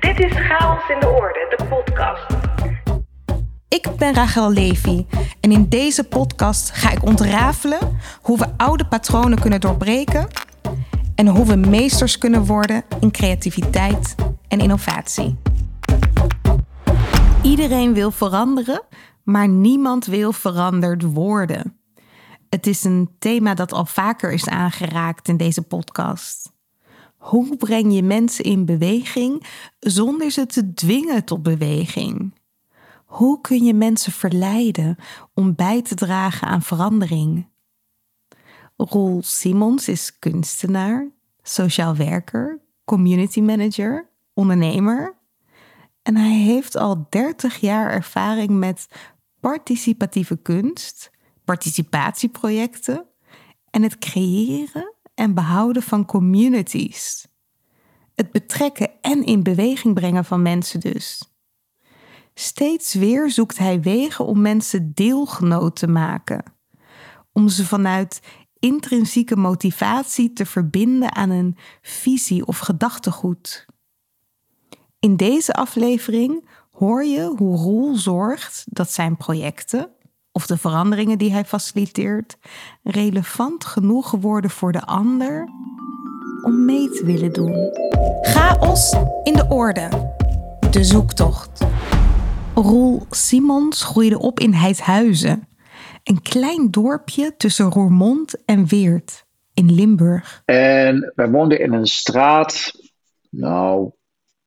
Dit is Chaos in de Orde, de podcast. Ik ben Rachel Levy en in deze podcast ga ik ontrafelen hoe we oude patronen kunnen doorbreken en hoe we meesters kunnen worden in creativiteit en innovatie. Iedereen wil veranderen, maar niemand wil veranderd worden. Het is een thema dat al vaker is aangeraakt in deze podcast. Hoe breng je mensen in beweging zonder ze te dwingen tot beweging? Hoe kun je mensen verleiden om bij te dragen aan verandering? Roel Simons is kunstenaar, sociaal werker, community manager, ondernemer. En hij heeft al 30 jaar ervaring met participatieve kunst, participatieprojecten en het creëren en behouden van communities. Het betrekken en in beweging brengen van mensen dus. Steeds weer zoekt hij wegen om mensen deelgenoot te maken, om ze vanuit intrinsieke motivatie te verbinden aan een visie of gedachtegoed. In deze aflevering hoor je hoe Roel zorgt dat zijn projecten of de veranderingen die hij faciliteert relevant genoeg worden voor de ander om mee te willen doen. Chaos in de orde. De zoektocht. Roel Simons groeide op in Heidhuizen, een klein dorpje tussen Roermond en Weert in Limburg. En wij woonden in een straat, nou,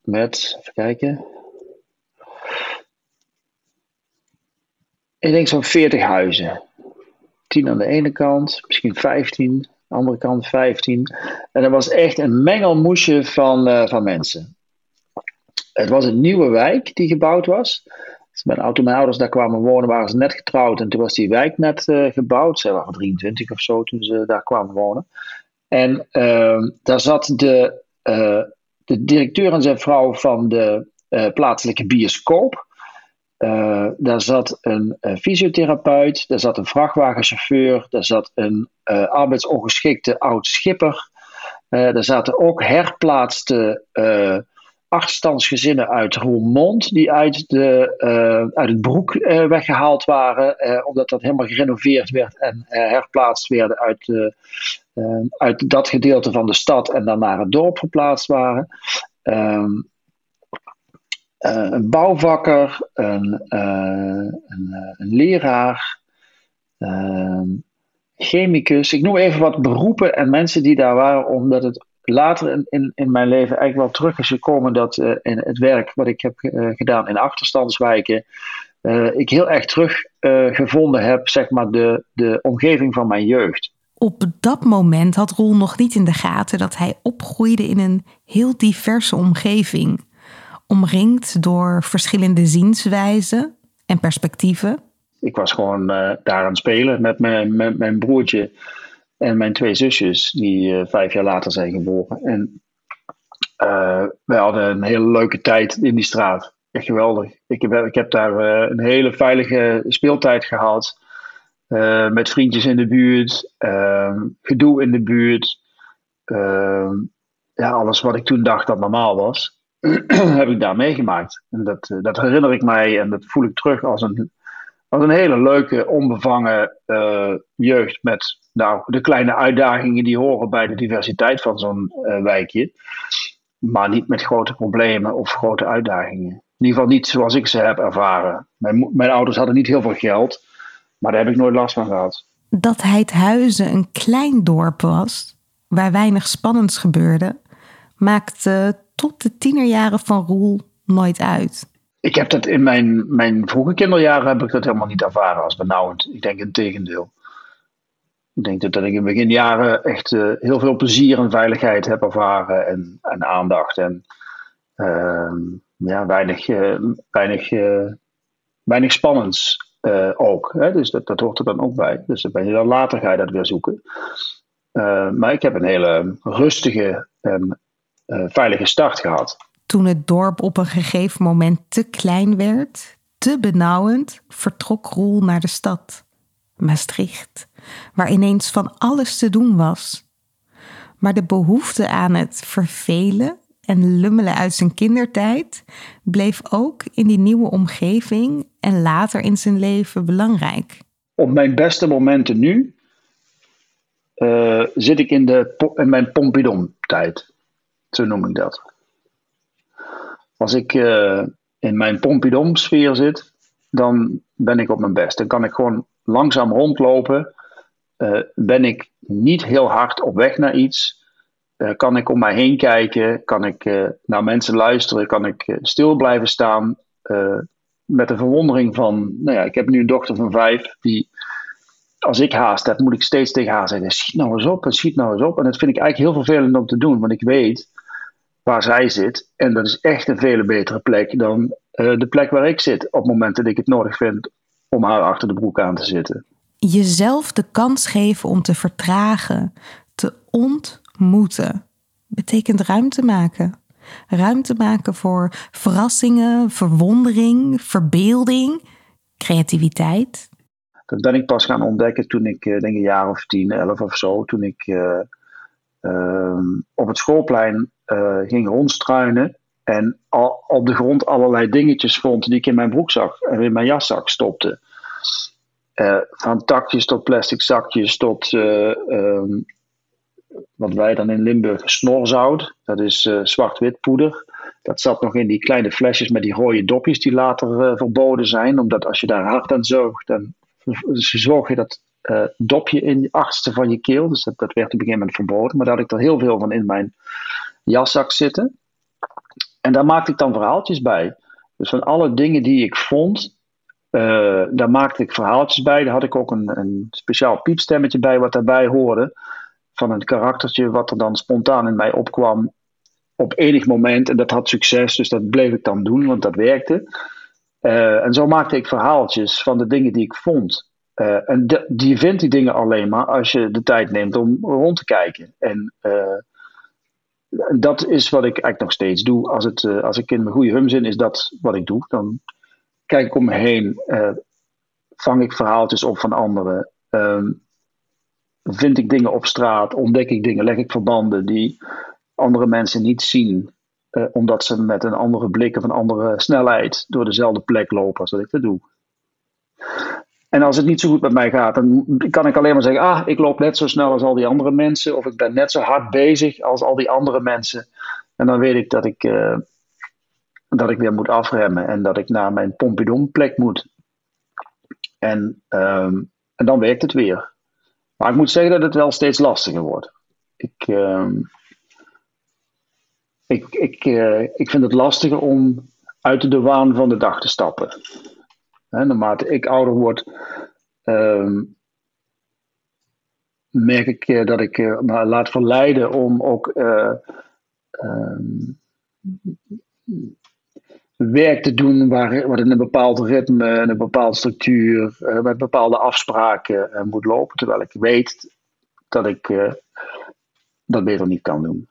met, even kijken, ik denk zo'n 40 huizen. 10 aan de ene kant, misschien 15, aan de andere kant 15. En dat was echt een mengelmoesje van, uh, van mensen. Het was een nieuwe wijk die gebouwd was. Dus mijn, ouders daar kwamen wonen, waren ze net getrouwd. En toen was die wijk net uh, gebouwd. Ze waren 23 of zo toen ze daar kwamen wonen. En uh, daar zat de, uh, de directeur en zijn vrouw van de plaatselijke bioscoop. Uh, daar zat een uh, fysiotherapeut, daar zat een vrachtwagenchauffeur, daar zat een uh, arbeidsongeschikte oud schipper. daar zaten ook herplaatste achterstandsgezinnen uit Roermond, die uit, de, uit het broek weggehaald waren, omdat dat helemaal gerenoveerd werd en herplaatst werden uit, uit dat gedeelte van de stad en dan naar het dorp verplaatst waren. Ehm, een bouwvakker, een, uh, een, uh, een, leraar, ehm, chemicus. Ik noem even wat beroepen en mensen die daar waren, omdat het later in, in, in mijn leven eigenlijk wel terug is gekomen dat in het werk wat ik heb gedaan in achterstandswijken, ik heel erg teruggevonden heb, zeg maar, de, de omgeving van mijn jeugd. Op dat moment had Roel nog niet in de gaten dat hij opgroeide in een heel diverse omgeving omringd door verschillende zienswijzen en perspectieven? Ik was gewoon uh, daar aan het spelen met mijn, mijn broertje en mijn twee zusjes, die uh, vijf jaar later zijn geboren. En uh, we hadden een hele leuke tijd in die straat. Echt geweldig. Ik heb, ik heb daar een hele veilige speeltijd gehad. met vriendjes in de buurt, ehm, gedoe in de buurt. Ehm, ja, alles wat ik toen dacht dat normaal was. heb ik daar meegemaakt. En dat, eh, dat herinner ik mij en dat voel ik terug als een, als een hele leuke, onbevangen uh, jeugd met nou, de kleine uitdagingen die horen bij de diversiteit van zo'n uh, wijkje. Maar niet met grote problemen of grote uitdagingen. In ieder geval niet zoals ik ze heb ervaren. Mijn, mijn ouders hadden niet heel veel geld, maar daar heb ik nooit last van gehad. Dat Heidhuizen een klein dorp was, waar weinig spannends gebeurde, maakte tot de tienerjaren van Roel nooit uit? Ik heb dat in mijn, mijn vroege kinderjaren heb ik dat helemaal niet ervaren als benauwend. Ik denk het tegendeel. Ik denk dat, ik in beginjaren echt uh, heel veel plezier en veiligheid heb ervaren en, en aandacht. En uh, ja, weinig, uh, weinig, weinig spannends ook. Hè? Dus dat, dat hoort er dan ook bij. Dus dan ben je dan later ga je dat weer zoeken. maar ik heb een hele rustige en veilige start gehad. Toen het dorp op een gegeven moment te klein werd, te benauwend, vertrok Roel naar de stad, Maastricht, waar ineens van alles te doen was. Maar de behoefte aan het vervelen en lummelen uit zijn kindertijd bleef ook in die nieuwe omgeving en later in zijn leven belangrijk. Op mijn beste momenten nu uh, zit ik in, de, in mijn Pompidou-tijd. Zo noem ik dat. Als ik uh, in mijn Pompidou-sfeer zit, dan ben ik op mijn best. Dan kan ik gewoon langzaam rondlopen. Uh, ben ik niet heel hard op weg naar iets. Uh, kan ik om mij heen kijken? Kan ik naar mensen luisteren? Kan ik stil blijven staan? met de verwondering van, nou ja, ik heb nu een dochter van vijf die als ik haast heb, moet ik steeds tegen haar zeggen: schiet nou eens op schiet nou eens op. En dat vind ik eigenlijk heel vervelend om te doen, want ik weet waar zij zit. En dat is echt een veel betere plek dan uh, de plek waar ik zit. Op het moment dat ik het nodig vind om haar achter de broek aan te zitten. Jezelf de kans geven om te vertragen, te ontmoeten, betekent ruimte maken. Ruimte maken voor verrassingen, verwondering, verbeelding, creativiteit. Dat ben ik pas gaan ontdekken toen ik, eh, denk een jaar of tien, elf of zo, toen ik uh, uh, op het schoolplein ging rondstruinen en al, op de grond allerlei dingetjes vond die ik in mijn broekzak en in mijn jaszak stopte. van takjes tot plastic zakjes tot um, wat wij dan in Limburg snorzout, dat is zwart-wit poeder. Dat zat nog in die kleine flesjes met die rode dopjes die later verboden zijn, omdat als je daar hard aan zoogt, dan zorg je dat uh, dopje in de achtste van je keel. Dus dat, dat werd op een gegeven moment verboden. Maar daar had ik er heel veel van in mijn jaszak zitten. En daar maakte ik dan verhaaltjes bij. Dus van alle dingen die ik vond, uh, daar maakte ik verhaaltjes bij. Daar had ik ook een, een speciaal piepstemmetje bij wat daarbij hoorde. Van een karaktertje wat er dan spontaan in mij opkwam op enig moment. En dat had succes, dus dat bleef ik dan doen, want dat werkte. Uh, en zo maakte ik verhaaltjes van de dingen die ik vond. Uh, en de, die vindt die dingen alleen maar als je de tijd neemt om rond te kijken. En dat is wat ik eigenlijk nog steeds doe. Als, het, als ik in mijn goede hum zin, is dat wat ik doe. Dan kijk ik om me heen, vang ik verhaaltjes op van anderen. Um, vind ik dingen op straat, ontdek ik dingen, leg ik verbanden die andere mensen niet zien. Uh, omdat ze met een andere blik of een andere snelheid door dezelfde plek lopen als dat ik dat doe. En als het niet zo goed met mij gaat, dan kan ik alleen maar zeggen: Ah, ik loop net zo snel als al die andere mensen. Of ik ben net zo hard bezig als al die andere mensen. En dan weet ik dat ik, uh, dat ik weer moet afremmen en dat ik naar mijn Pompidou-plek moet. En, um, en dan werkt het weer. Maar ik moet zeggen dat het wel steeds lastiger wordt. Ik. Um, ik, ik, uh, ik vind het lastiger om uit de waan van de dag te stappen. Naarmate ik ouder word, uh, merk ik uh, dat ik uh, me laat verleiden om ook ehm, werk te doen waar, wat in een bepaald ritme, een bepaalde structuur, met bepaalde afspraken moet lopen. Terwijl ik weet dat ik dat beter niet kan doen.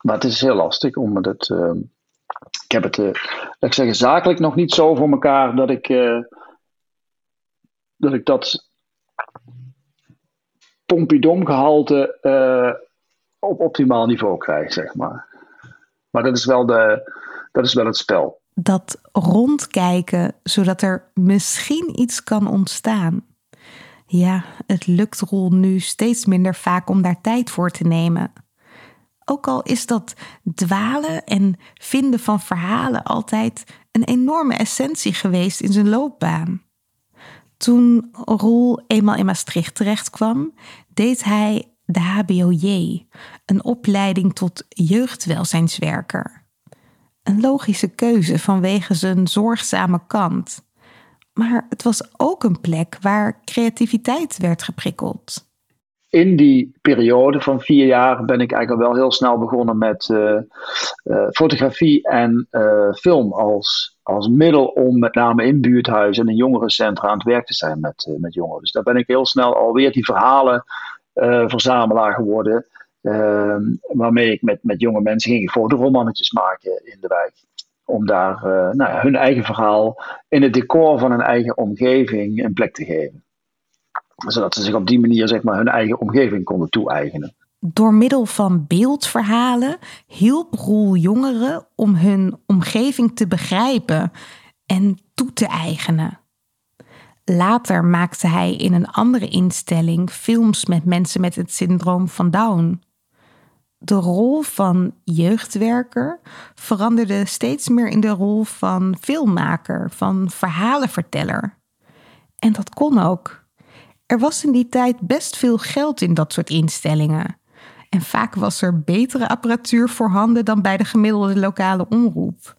Maar het is heel lastig om het. Uh, ik heb het, uh, laat ik zeggen, zakelijk nog niet zo voor elkaar dat ik, dat, ik dat pompidom gehalte op optimaal niveau krijg, zeg maar. Maar dat is wel, de, dat is wel het spel. Dat rondkijken, zodat er misschien iets kan ontstaan. Ja, het lukt Roel nu steeds minder vaak om daar tijd voor te nemen. Ook al is dat dwalen en vinden van verhalen altijd een enorme essentie geweest in zijn loopbaan. Toen Roel eenmaal in Maastricht terechtkwam, deed hij de HBOJ, een opleiding tot jeugdwelzijnswerker. Een logische keuze vanwege zijn zorgzame kant. Maar het was ook een plek waar creativiteit werd geprikkeld in die periode van vier jaar ben ik eigenlijk wel heel snel begonnen met uh, uh, fotografie en uh, film als, als middel om met name in buurthuizen en in jongerencentra aan het werk te zijn met, met jongeren. Dus daar ben ik heel snel alweer die verhalen verzamelaar geworden. Ehm, waarmee ik met, met jonge mensen ging fotoromannetjes maken in de wijk. Om daar nou hun eigen verhaal in het decor van hun eigen omgeving een plek te geven zodat ze zich op die manier zeg maar, hun eigen omgeving konden toe-eigenen. Door middel van beeldverhalen hielp Roel jongeren om hun omgeving te begrijpen en toe te eigenen. Later maakte hij in een andere instelling films met mensen met het syndroom van Down. De rol van jeugdwerker veranderde steeds meer in de rol van filmmaker, van verhalenverteller. En dat kon ook. Er was in die tijd best veel geld in dat soort instellingen. En vaak was er betere apparatuur voorhanden dan bij de gemiddelde lokale omroep.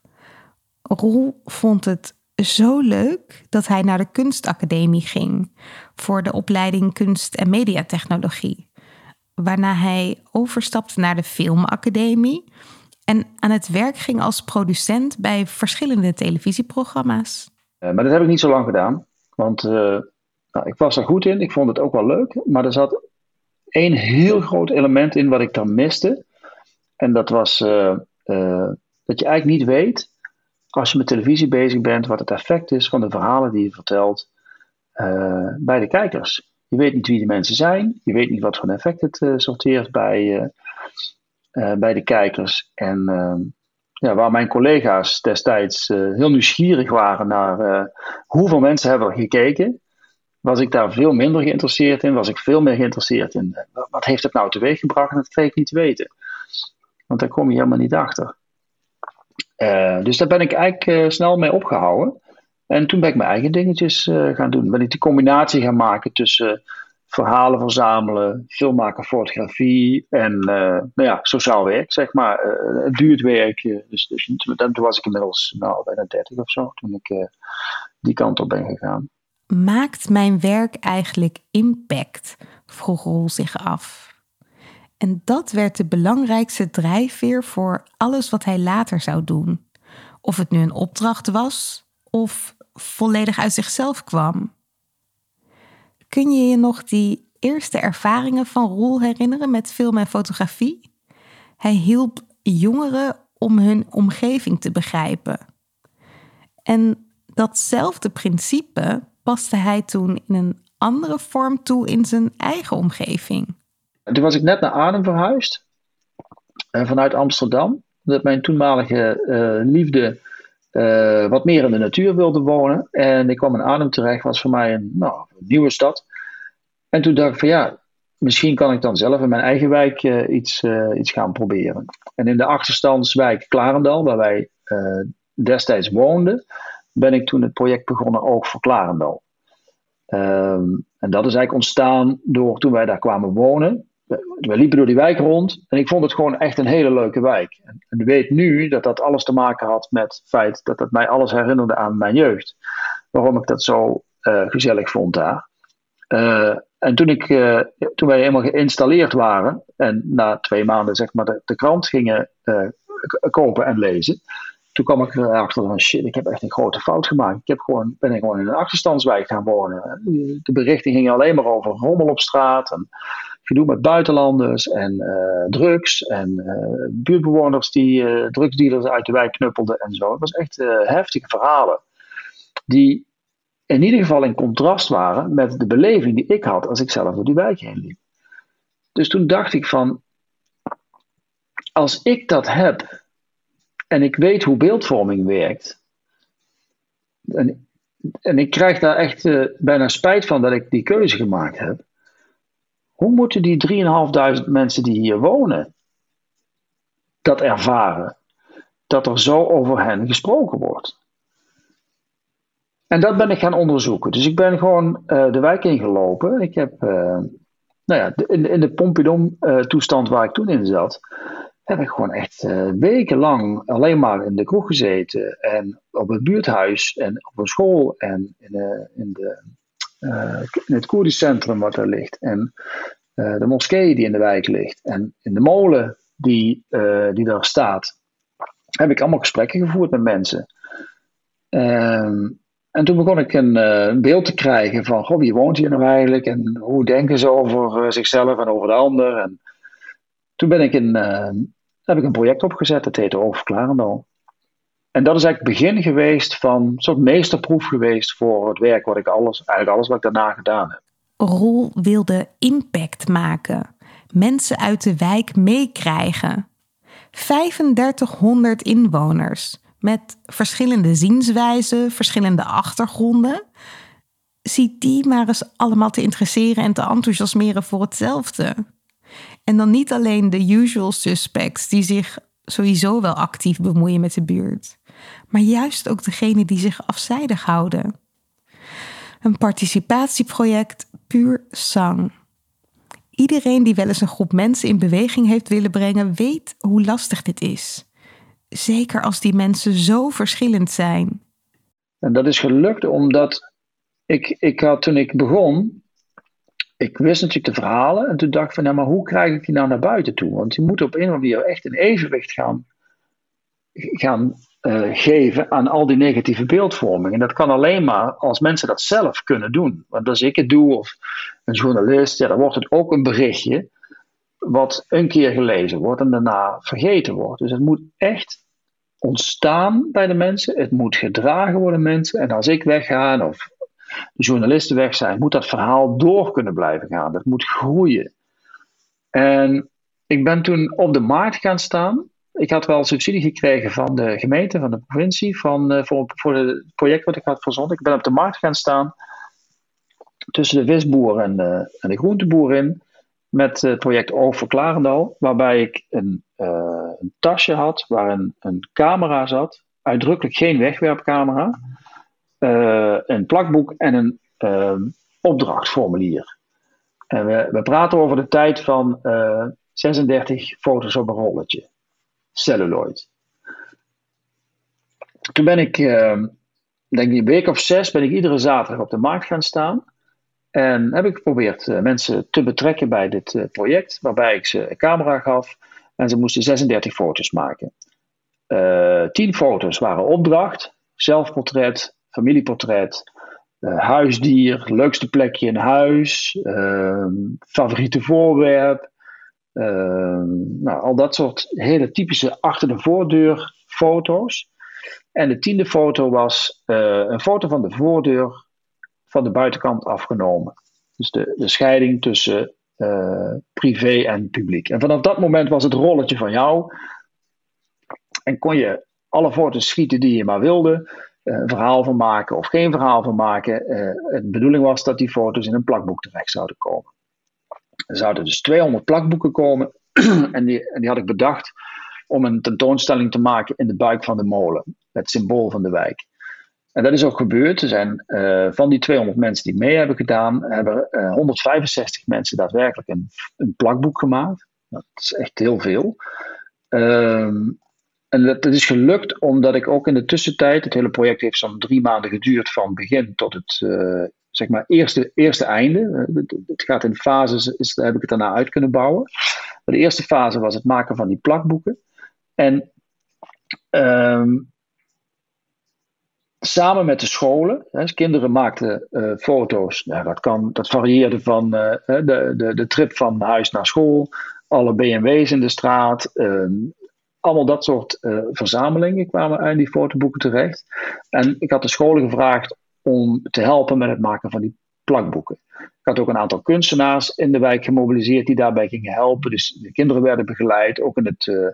Roel vond het zo leuk dat hij naar de kunstacademie ging voor de opleiding kunst- en mediatechnologie. Waarna hij overstapte naar de filmacademie en aan het werk ging als producent bij verschillende televisieprogramma's. Uh, maar dat heb ik niet zo lang gedaan, want uh, nou, ik was er goed in. Ik vond het ook wel leuk, maar er zat één heel groot element in wat ik dan miste. En dat was uh, dat je eigenlijk niet weet als je met televisie bezig bent, wat het effect is van de verhalen die je vertelt uh, bij de kijkers. Je weet niet wie die mensen zijn, je weet niet wat voor effect het sorteert bij, bij de kijkers. En ehm, ja, waar mijn collega's destijds heel nieuwsgierig waren naar hoeveel mensen hebben gekeken, was ik daar veel minder geïnteresseerd in. Was ik veel meer geïnteresseerd in wat heeft het nou teweeggebracht en dat kreeg ik niet te weten. Want daar kom je helemaal niet achter. Uh, dus daar ben ik eigenlijk uh, snel mee opgehouden. En toen ben ik mijn eigen dingetjes gaan doen. Ben ik die combinatie gaan maken tussen verhalen verzamelen, filmmaken, fotografie en nou ja, sociaal werk, zeg maar. duurt werk. Dus, dus toen, toen, was ik inmiddels nou, bijna 30 of zo, toen ik die kant op ben gegaan. Maakt mijn werk eigenlijk impact? vroeg Roel zich af. En dat werd de belangrijkste drijfveer voor alles wat hij later zou doen. Of het nu een opdracht was of volledig uit zichzelf kwam. Kun je je nog die eerste ervaringen van Roel herinneren met film en fotografie? Hij hielp jongeren om hun omgeving te begrijpen. En datzelfde principe paste hij toen in een andere vorm toe in zijn eigen omgeving. Toen was ik net naar Arnhem verhuisd, uh, vanuit Amsterdam. Dat mijn toenmalige uh, liefde uh, wat meer in de natuur wilde wonen. En ik kwam in Arnhem terecht, was voor mij een, nou, nieuwe stad. En toen dacht ik van ja, misschien kan ik dan zelf in mijn eigen wijk iets, iets gaan proberen. En in de achterstandswijk Klarendal, waar wij destijds woonden, ben ik toen het project begonnen Oog voor Klarendal. Um, en dat is eigenlijk ontstaan door toen wij daar kwamen wonen we liepen door die wijk rond en ik vond het gewoon echt een hele leuke wijk. En, ik weet nu dat dat alles te maken had met het feit dat het mij alles herinnerde aan mijn jeugd. Waarom ik dat zo uh, gezellig vond daar. Uh, en toen, ik, uh, toen wij helemaal geïnstalleerd waren en na twee maanden zeg maar de, de krant gingen kopen en lezen, toen kwam ik erachter van shit, ik heb echt een grote fout gemaakt. Ik heb gewoon, ben gewoon in een achterstandswijk gaan wonen. De berichten gingen alleen maar over rommel op straat en gedoe met buitenlanders en uh, drugs en buurtbewoners die uh, drugsdealers uit de wijk knuppelden en zo. Het was echt heftige verhalen die in ieder geval in contrast waren met de beleving die ik had als ik zelf door die wijk heen liep. Dus toen dacht ik van, als ik dat heb en ik weet hoe beeldvorming werkt, en, ik krijg daar echt bijna spijt van dat ik die keuze gemaakt heb, hoe moeten die 3.500 mensen die hier wonen dat ervaren? Dat er zo over hen gesproken wordt. En dat ben ik gaan onderzoeken. Dus ik ben gewoon uh, de wijk ingelopen. Ik heb, uh, nou ja, in, in de Pompidom-toestand waar ik toen in zat, heb ik gewoon echt wekenlang alleen maar in de kroeg gezeten. En op het buurthuis en op een school en in, in de uh, in het Koerdisch centrum wat er ligt. En uh, de moskee die in de wijk ligt. En in de molen die, die daar staat. Heb ik allemaal gesprekken gevoerd met mensen. Ehm, en toen begon ik een, beeld te krijgen van, goh, wie woont hier nou eigenlijk? En hoe denken ze over zichzelf en over de ander? En toen ben ik een, heb ik een project opgezet, dat heette Overklarendal. En dat is eigenlijk het begin geweest van een soort meesterproef geweest voor het werk wat ik alles, eigenlijk alles wat ik daarna gedaan heb. Roel wilde impact maken. mensen uit de wijk meekrijgen. 3500 inwoners met verschillende zienswijzen, verschillende achtergronden. Zie die maar eens allemaal te interesseren en te enthousiasmeren voor hetzelfde. En dan niet alleen de usual suspects die zich sowieso wel actief bemoeien met de buurt, maar juist ook degenen die zich afzijdig houden. Een participatieproject puur sang. Iedereen die wel eens een groep mensen in beweging heeft willen brengen, weet hoe lastig dit is. Zeker als die mensen zo verschillend zijn. En dat is gelukt omdat ik, ik had toen ik begon, ik wist natuurlijk de verhalen en toen dacht ik van, maar hoe krijg ik die nou naar buiten toe? Want je moet op een of andere manier echt een evenwicht gaan, gaan uh, geven aan al die negatieve beeldvorming. En dat kan alleen maar als mensen dat zelf kunnen doen. Want als ik het doe of een journalist, ja, dan wordt het ook een berichtje wat een keer gelezen wordt en daarna vergeten wordt. Dus het moet echt ontstaan bij de mensen. Het moet gedragen worden mensen. En als ik wegga of de journalisten weg zijn, moet dat verhaal door kunnen blijven gaan. Dat moet groeien. En ik ben toen op de markt gaan staan. Ik had wel subsidie gekregen van de gemeente, van de provincie, van, uh, voor, voor het project wat ik had verzonnen. Ik ben op de markt gaan staan tussen de visboer en de, en de groenteboer in. Met het project Oog Klarendal, waarbij ik een, uh, een tasje had waarin een camera zat. Uitdrukkelijk geen wegwerpcamera. Uh, een plakboek en een uh, opdrachtformulier. En we, we praten over de tijd van 36 foto's op een rolletje celluloid. Toen ben ik, uh, denk ik een week of zes, ben ik iedere zaterdag op de markt gaan staan. En heb ik geprobeerd uh, mensen te betrekken bij dit uh, project, waarbij ik ze een camera gaf en ze moesten 36 foto's maken. 10 foto's waren opdracht, zelfportret, familieportret, huisdier, leukste plekje in huis, ehm, favoriete voorwerp, Ehm, nou, al dat soort hele typische achter de voordeur foto's. En de tiende foto was eh, een foto van de voordeur van de buitenkant afgenomen. Dus de, de scheiding tussen uh, privé en publiek. En vanaf dat moment was het rolletje van jou. En kon je alle foto's schieten die je maar wilde. Een verhaal van maken of geen verhaal van maken. De bedoeling was dat die foto's in een plakboek terecht zouden komen. Er zouden dus 200 plakboeken komen. en, die, en die had ik bedacht om een tentoonstelling te maken in de buik van de molen. Het symbool van de wijk. En dat is ook gebeurd. Er zijn uh, van die 200 mensen die mee hebben gedaan, hebben uh, 165 mensen daadwerkelijk een, een, plakboek gemaakt. Dat is echt heel veel. Um, en dat, is gelukt omdat ik ook in de tussentijd, het hele project heeft zo'n drie maanden geduurd van begin tot het uh, zeg maar eerste, eerste einde. Het gaat in fases, is, heb ik het daarna uit kunnen bouwen. De eerste fase was het maken van die plakboeken. En um, samen met de scholen, hè, dus kinderen maakten uh, foto's. Nou, dat, kan, dat varieerde van de, de, de trip van huis naar school, alle BMW's in de straat. Uh, allemaal dat soort uh, verzamelingen kwamen in die fotoboeken terecht. En ik had de scholen gevraagd om te helpen met het maken van die plakboeken. Ik had ook een aantal kunstenaars in de wijk gemobiliseerd die daarbij gingen helpen. Dus de kinderen werden begeleid. Ook in het, uh,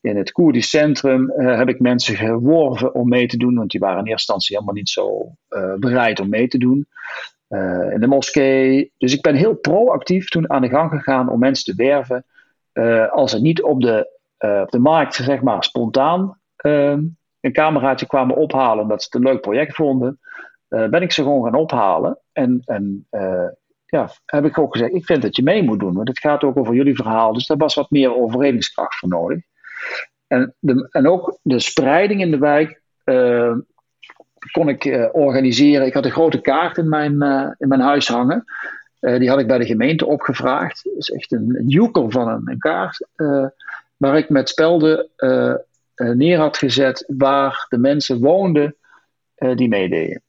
in het Koerdisch Centrum uh, heb ik mensen geworven om mee te doen, want die waren in eerste instantie helemaal niet zo bereid om mee te doen. in de moskee. Dus ik ben heel proactief toen aan de gang gegaan om mensen te werven. als ze niet op de, op de markt, zeg maar, spontaan een cameraatje kwamen ophalen omdat ze het een leuk project vonden, uh, ben ik ze gewoon gaan ophalen. En, en uh, ja, heb ik ook gezegd, ik vind dat je mee moet doen, want het gaat ook over jullie verhaal. Dus daar was wat meer overredingskracht voor nodig. En, de, en ook de spreiding in de wijk uh, kon ik organiseren. Ik had een grote kaart in mijn, in mijn huis hangen. die had ik bij de gemeente opgevraagd. Dat is echt een, een van een, een kaart. Waar ik met spelden neer had gezet waar de mensen woonden die meededen.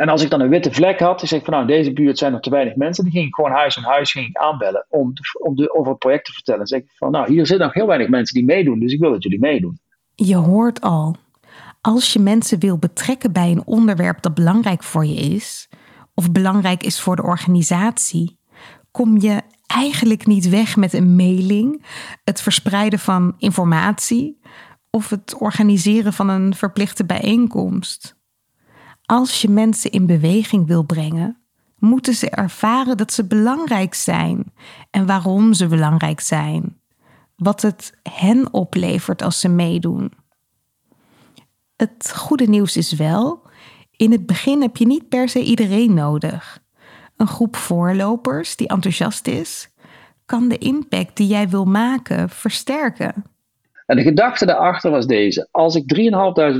En als ik dan een witte vlek had, dan zeg ik van nou, in deze buurt zijn er te weinig mensen. Dan ging ik gewoon huis aan huis ging ik aanbellen om, om de, over het project te vertellen. Dan zeg ik van nou, hier zitten nog heel weinig mensen die meedoen, dus ik wil dat jullie meedoen. Je hoort al, als je mensen wil betrekken bij een onderwerp dat belangrijk voor je is, of belangrijk is voor de organisatie, kom je eigenlijk niet weg met een mailing, het verspreiden van informatie of het organiseren van een verplichte bijeenkomst. Als je mensen in beweging wil brengen, moeten ze ervaren dat ze belangrijk zijn en waarom ze belangrijk zijn. Wat het hen oplevert als ze meedoen. Het goede nieuws is wel, in het begin heb je niet per se iedereen nodig. Een groep voorlopers die enthousiast is, kan de impact die jij wil maken versterken. En de gedachte daarachter was deze: als ik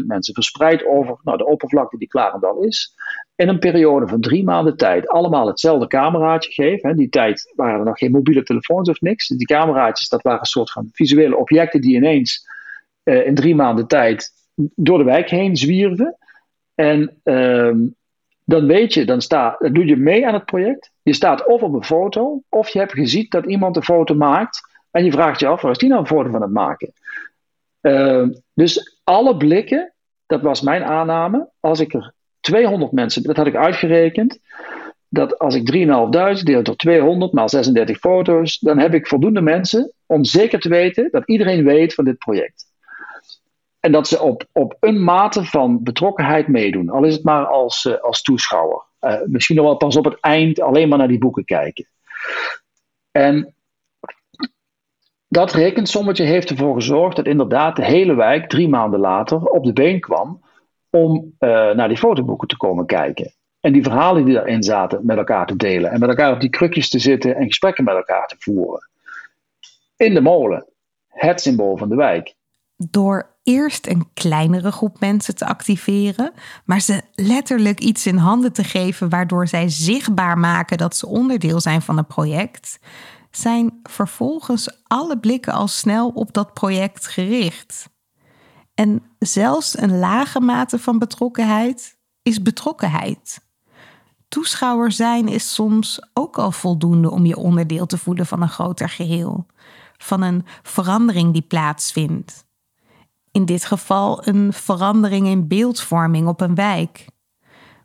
3.500 mensen verspreid over nou, de oppervlakte die Klarendal is, in een periode van drie maanden tijd allemaal hetzelfde cameraatje geef. Hè, die tijd waren er nog geen mobiele telefoons of niks. Die cameraatjes, dat waren een soort van visuele objecten die ineens uh, in drie maanden tijd door de wijk heen zwierven. En uh, dan weet je, dan, sta, doe je mee aan het project. Je staat of op een foto, of je hebt gezien dat iemand een foto maakt. En je vraagt je af, waar is die nou een foto van het maken? Uh, dus alle blikken, dat was mijn aanname. Als ik er 200 mensen, dat had ik uitgerekend. Dat als ik 3.500 deel door 200 maal 36 foto's, dan heb ik voldoende mensen om zeker te weten dat iedereen weet van dit project. En dat ze op, op een mate van betrokkenheid meedoen, al is het maar als, uh, als toeschouwer. Uh, misschien nog wel pas op het eind alleen maar naar die boeken kijken. En dat rekensommetje heeft ervoor gezorgd dat inderdaad de hele wijk drie maanden later op de been kwam om uh, naar die fotoboeken te komen kijken. En die verhalen die daarin zaten met elkaar te delen. En met elkaar op die krukjes te zitten en gesprekken met elkaar te voeren. In de molen, het symbool van de wijk. Door eerst een kleinere groep mensen te activeren, maar ze letterlijk iets in handen te geven waardoor zij zichtbaar maken dat ze onderdeel zijn van een project, zijn vervolgens alle blikken al snel op dat project gericht. En zelfs een lage mate van betrokkenheid is betrokkenheid. Toeschouwer zijn is soms ook al voldoende om je onderdeel te voelen van een groter geheel, van een verandering die plaatsvindt. In dit geval een verandering in beeldvorming op een wijk.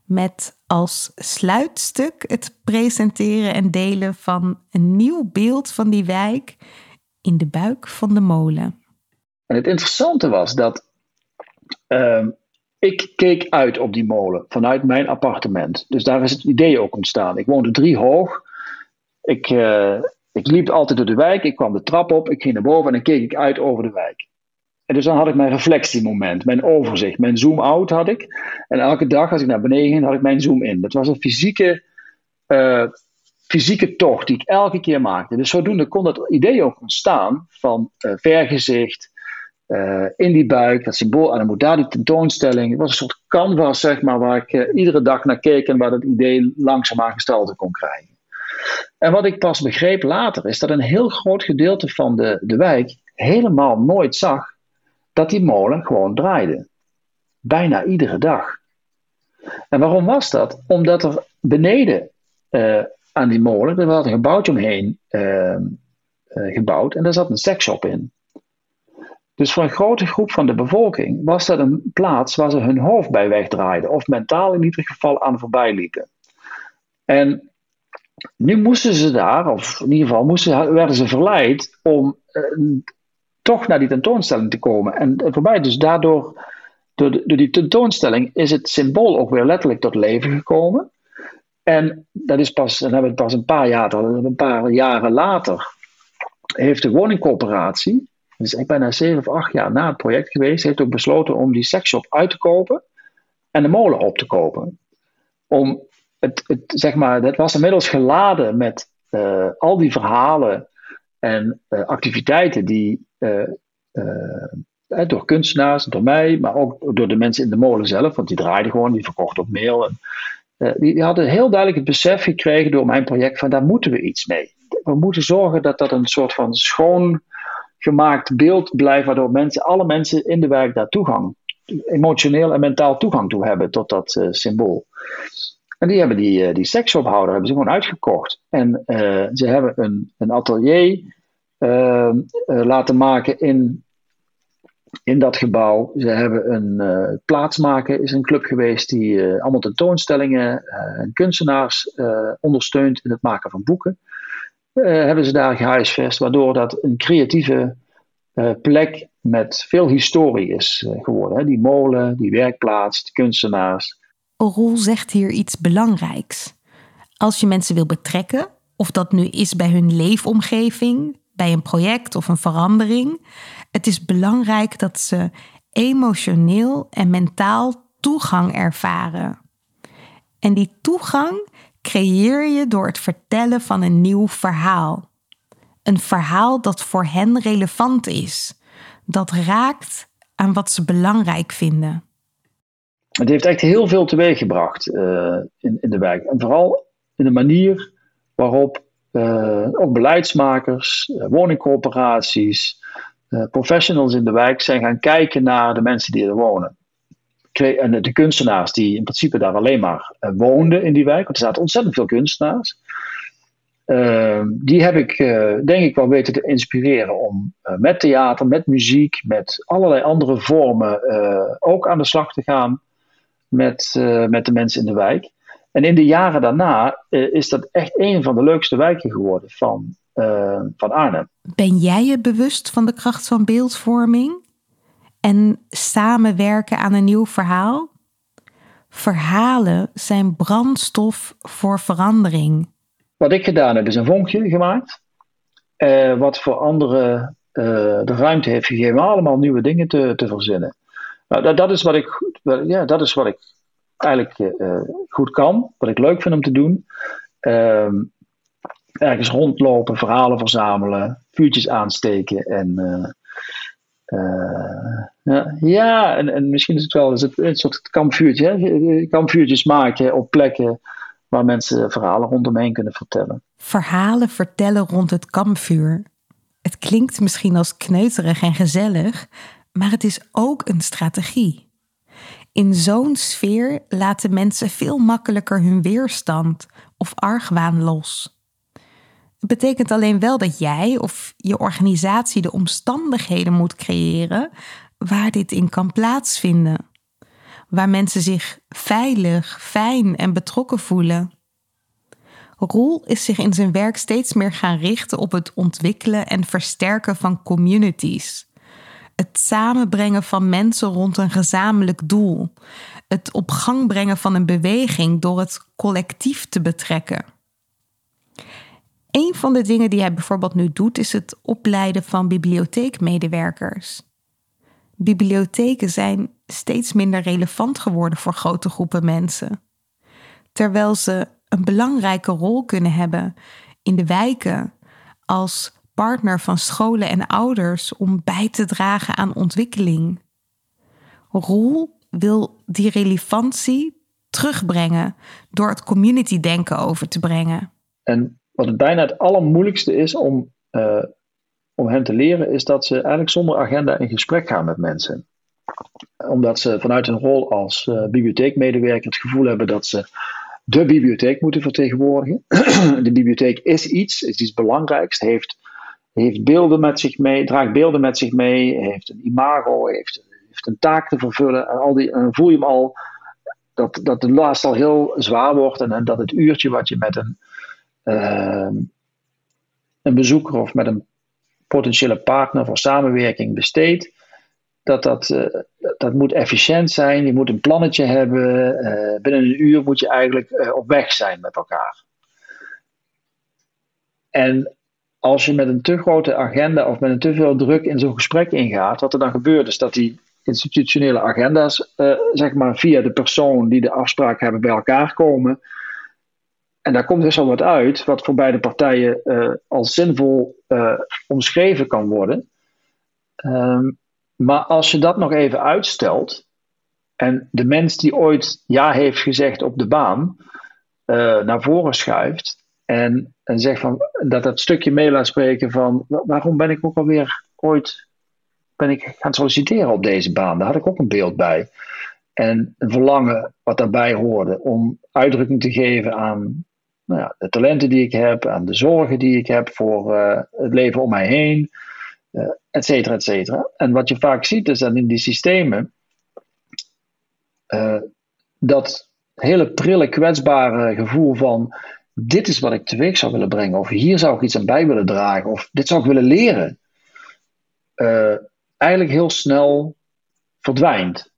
Met als sluitstuk het presenteren en delen van een nieuw beeld van die wijk in de buik van de molen. En het interessante was dat uh, ik keek uit op die molen vanuit mijn appartement. Dus daar is het idee ook ontstaan. Ik woonde drie hoog. Ik, uh, ik liep altijd door de wijk. Ik kwam de trap op. Ik ging naar boven en dan keek ik uit over de wijk. En dus dan had ik mijn reflectiemoment, mijn overzicht, mijn zoom-out had ik. En elke dag als ik naar beneden ging, had ik mijn zoom-in. Dat was een fysieke, uh, fysieke tocht die ik elke keer maakte. Dus zodoende kon dat idee ook ontstaan van uh, vergezicht, uh, in die buik, dat symbool. En dan moet tentoonstelling. Het was een soort canvas, zeg maar, waar ik iedere dag naar keek en waar dat idee langzaamaan gestalte kon krijgen. En wat ik pas begreep later, is dat een heel groot gedeelte van de, de wijk helemaal nooit zag dat die molen gewoon draaide. Bijna iedere dag. En waarom was dat? Omdat er beneden uh, aan die molen, er was een gebouwtje omheen uh, uh, gebouwd en daar zat een seksshop in. Dus voor een grote groep van de bevolking was dat een plaats waar ze hun hoofd bij wegdraaiden, of mentaal in ieder geval aan voorbij liepen. En nu moesten ze daar, of in ieder geval moesten, werden ze verleid om toch naar die tentoonstelling te komen. En voor mij dus daardoor, door, de, die tentoonstelling, is het symbool ook weer letterlijk tot leven gekomen. En dat is pas, dan hebben we het pas een paar, jaar, een paar jaren later, heeft de woningcorporatie, dat is bijna zeven of acht jaar na het project geweest, heeft ook besloten om die seksshop uit te kopen en de molen op te kopen. Om het, het zeg maar, dat was inmiddels geladen met uh, al die verhalen en uh, activiteiten die door kunstenaars, door mij, maar ook door de mensen in de molen zelf, want die draaiden gewoon, die verkochten op mail. Die, hadden heel duidelijk het besef gekregen door mijn project van daar moeten we iets mee. We moeten zorgen dat dat een soort van schoon gemaakt beeld blijft, waardoor mensen, alle mensen in de wijk daar toegang, emotioneel en mentaal toegang toe hebben tot dat symbool. En die hebben die, die seksophouder hebben ze gewoon uitgekocht. En ze hebben een, een atelier uh, laten maken in, in dat gebouw. Ze hebben een uh, plaatsmaken, is een club geweest die allemaal tentoonstellingen en kunstenaars ondersteunt in het maken van boeken. hebben ze daar gehuisvest, waardoor dat een creatieve plek met veel historie is geworden. Hè? Die molen, die werkplaats, de kunstenaars. Roel zegt hier iets belangrijks. Als je mensen wil betrekken, of dat nu is bij hun leefomgeving, bij een project of een verandering, het is belangrijk dat ze emotioneel en mentaal toegang ervaren. En die toegang creëer je door het vertellen van een nieuw verhaal. Een verhaal dat voor hen relevant is, dat raakt aan wat ze belangrijk vinden. Het heeft echt heel veel teweeggebracht uh, in, in de wijk. En vooral in de manier waarop ook beleidsmakers, uh, woningcorporaties, professionals in de wijk zijn gaan kijken naar de mensen die er wonen. En de kunstenaars die in principe daar alleen maar woonden in die wijk, want er zaten ontzettend veel kunstenaars. die heb ik denk ik wel weten te inspireren om met theater, met muziek, met allerlei andere vormen ook aan de slag te gaan met, met de mensen in de wijk. En in de jaren daarna uh, is dat echt een van de leukste wijken geworden van, uh, van Arnhem. Ben jij je bewust van de kracht van beeldvorming en samenwerken aan een nieuw verhaal? Verhalen zijn brandstof voor verandering. Wat ik gedaan heb, is een vonkje gemaakt. wat voor anderen de ruimte heeft gegeven om allemaal nieuwe dingen te, te verzinnen. Nou, dat, dat, is wat ik, ja, dat is wat ik eigenlijk uh, goed kan, wat ik leuk vind om te doen. Uh, ergens rondlopen, verhalen verzamelen, vuurtjes aansteken en. Uh, ja, ja en, en, misschien is het wel een soort kampvuurtje, hè? kampvuurtjes maken op plekken waar mensen verhalen rondomheen kunnen vertellen. Verhalen vertellen rond het kampvuur. Het klinkt misschien als kneuterig en gezellig, maar het is ook een strategie. In zo'n sfeer laten mensen veel makkelijker hun weerstand of argwaan los. Het betekent alleen wel dat jij of je organisatie de omstandigheden moet creëren waar dit in kan plaatsvinden. Waar mensen zich veilig, fijn en betrokken voelen. Roel is zich in zijn werk steeds meer gaan richten op het ontwikkelen en versterken van communities het samenbrengen van mensen rond een gezamenlijk doel. Het op gang brengen van een beweging door het collectief te betrekken. Een van de dingen die hij bijvoorbeeld nu doet, is het opleiden van bibliotheekmedewerkers. Bibliotheken zijn steeds minder relevant geworden voor grote groepen mensen. Terwijl ze een belangrijke rol kunnen hebben in de wijken als partner van scholen en ouders om bij te dragen aan ontwikkeling. Roel wil die relevantie terugbrengen door het community denken over te brengen. En wat het bijna het allermoeilijkste is om, uh, om hen te leren, is dat ze eigenlijk zonder agenda in gesprek gaan met mensen. Omdat ze vanuit hun rol als uh, bibliotheekmedewerker het gevoel hebben dat ze de bibliotheek moeten vertegenwoordigen. de bibliotheek is iets, is iets belangrijks, heeft heeft beelden met zich mee, draagt beelden met zich mee, heeft een imago, heeft, heeft een taak te vervullen. En, al die, en voel je hem al dat, dat de last al heel zwaar wordt en, dat het uurtje wat je met een, uh, een bezoeker of met een potentiële partner voor samenwerking besteedt, dat dat, uh, dat moet efficiënt zijn. Je moet een plannetje hebben. Uh, binnen een uur moet je eigenlijk op weg zijn met elkaar. En als je met een te grote agenda of met een te veel druk in zo'n gesprek ingaat, wat er dan gebeurt is dat die institutionele agenda's, uh, zeg maar via de persoon die de afspraak hebben, bij elkaar komen. En daar komt dus al wat uit, wat voor beide partijen uh, als zinvol uh, omschreven kan worden. Um, maar als je dat nog even uitstelt, en de mens die ooit ja heeft gezegd op de baan naar voren schuift, en, en zeg van, dat dat stukje mee laat spreken van waarom ben ik ook alweer ooit ben ik gaan solliciteren op deze baan. Daar had ik ook een beeld bij. En een verlangen wat daarbij hoorde om uitdrukking te geven aan nou ja, de talenten die ik heb, aan de zorgen die ik heb voor uh, het leven om mij heen, uh, et cetera, et cetera. En wat je vaak ziet is dat in die systemen uh, dat hele prille, kwetsbare gevoel van dit is wat ik teweeg zou willen brengen, of hier zou ik iets aan bij willen dragen, of dit zou ik willen leren, uh, eigenlijk heel snel verdwijnt.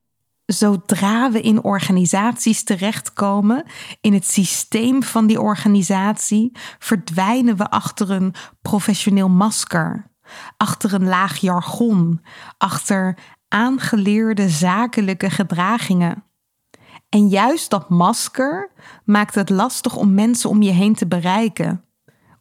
Zodra we in organisaties terechtkomen, in het systeem van die organisatie, verdwijnen we achter een professioneel masker, achter een laag jargon, achter aangeleerde zakelijke gedragingen. En juist dat masker maakt het lastig om mensen om je heen te bereiken.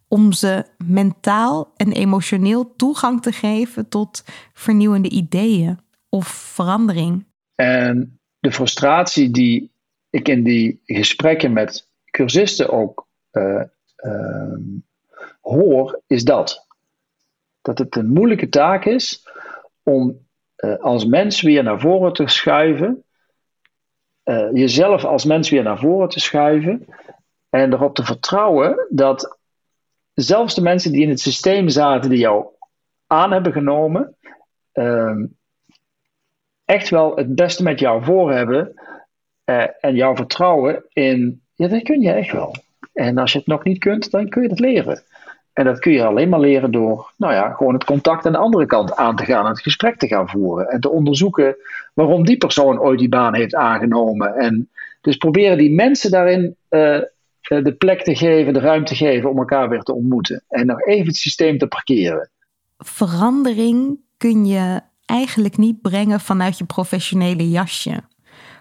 Om ze mentaal en emotioneel toegang te geven tot vernieuwende ideeën of verandering. En de frustratie die ik in die gesprekken met cursisten ook uh, uh, hoor, is dat. Dat het een moeilijke taak is om uh, als mens weer naar voren te schuiven uh, jezelf als mens weer naar voren te schuiven en erop te vertrouwen dat zelfs de mensen die in het systeem zaten, die jou aan hebben genomen, uh, echt wel het beste met jou voor hebben uh, en jou vertrouwen in, ja, dat kun je echt wel. En als je het nog niet kunt, dan kun je het leren. En dat kun je alleen maar leren door, nou ja, gewoon het contact aan de andere kant aan te gaan het gesprek te gaan voeren. En te onderzoeken waarom die persoon ooit die baan heeft aangenomen. En dus proberen die mensen daarin uh, de plek te geven, de ruimte te geven om elkaar weer te ontmoeten. En nog even het systeem te parkeren. Verandering kun je eigenlijk niet brengen vanuit je professionele jasje.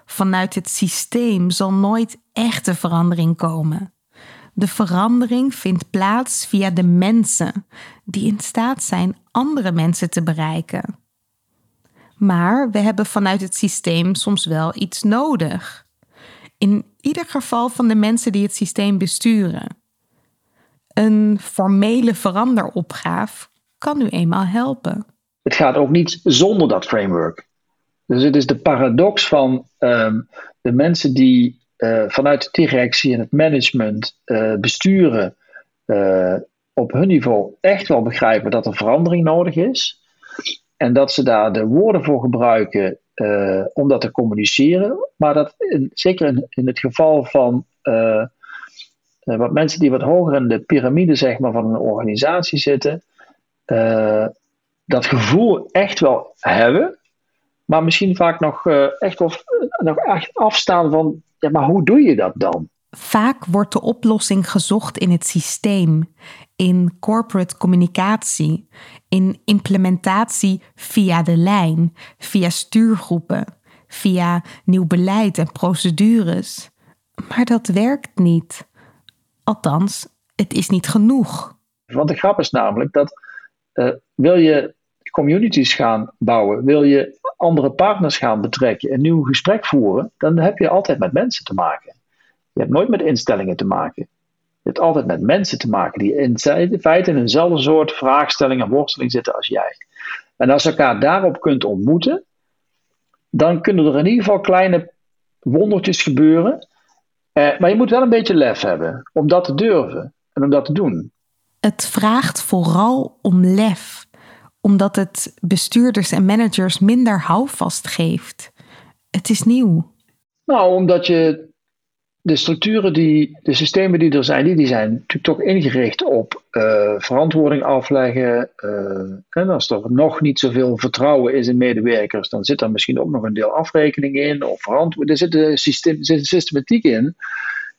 Vanuit het systeem zal nooit echte verandering komen. De verandering vindt plaats via de mensen die in staat zijn andere mensen te bereiken. Maar we hebben vanuit het systeem soms wel iets nodig. In ieder geval van de mensen die het systeem besturen. Een formele veranderopgave kan u eenmaal helpen. Het gaat ook niet zonder dat framework. Dus het is de paradox van um, de mensen die uh, vanuit de directie en het management uh, besturen uh, op hun niveau echt wel begrijpen dat er verandering nodig is. En dat ze daar de woorden voor gebruiken om dat te communiceren. Maar dat zeker in, het geval van wat mensen die wat hoger in de piramide zeg maar, van een organisatie zitten, dat gevoel echt wel hebben. Maar misschien vaak nog echt wel nog echt afstaan van ja, maar hoe doe je dat dan? Vaak wordt de oplossing gezocht in het systeem, in corporate communicatie, in implementatie via de lijn, via stuurgroepen, via nieuw beleid en procedures. Maar dat werkt niet. Althans, het is niet genoeg. Want de grap is namelijk dat uh, wil je communities gaan bouwen, wil je andere partners gaan betrekken, een nieuw gesprek voeren, dan heb je altijd met mensen te maken. Je hebt nooit met instellingen te maken. Je hebt altijd met mensen te maken die in feite in eenzelfde soort vraagstelling en worsteling zitten als jij. En als je elkaar daarop kunt ontmoeten, dan kunnen er in ieder geval kleine wondertjes gebeuren. Eh, maar je moet wel een beetje lef hebben om dat te durven en om dat te doen. Het vraagt vooral om lef omdat het bestuurders en managers minder houvast geeft. Het is nieuw. Nou, omdat je de structuren, die, de systemen die er zijn, die, die zijn natuurlijk toch ingericht op uh, verantwoording afleggen. Uh, en als er nog niet zoveel vertrouwen is in medewerkers, dan zit er misschien ook nog een deel afrekening in. Of er zit een, systeem, zit een systematiek in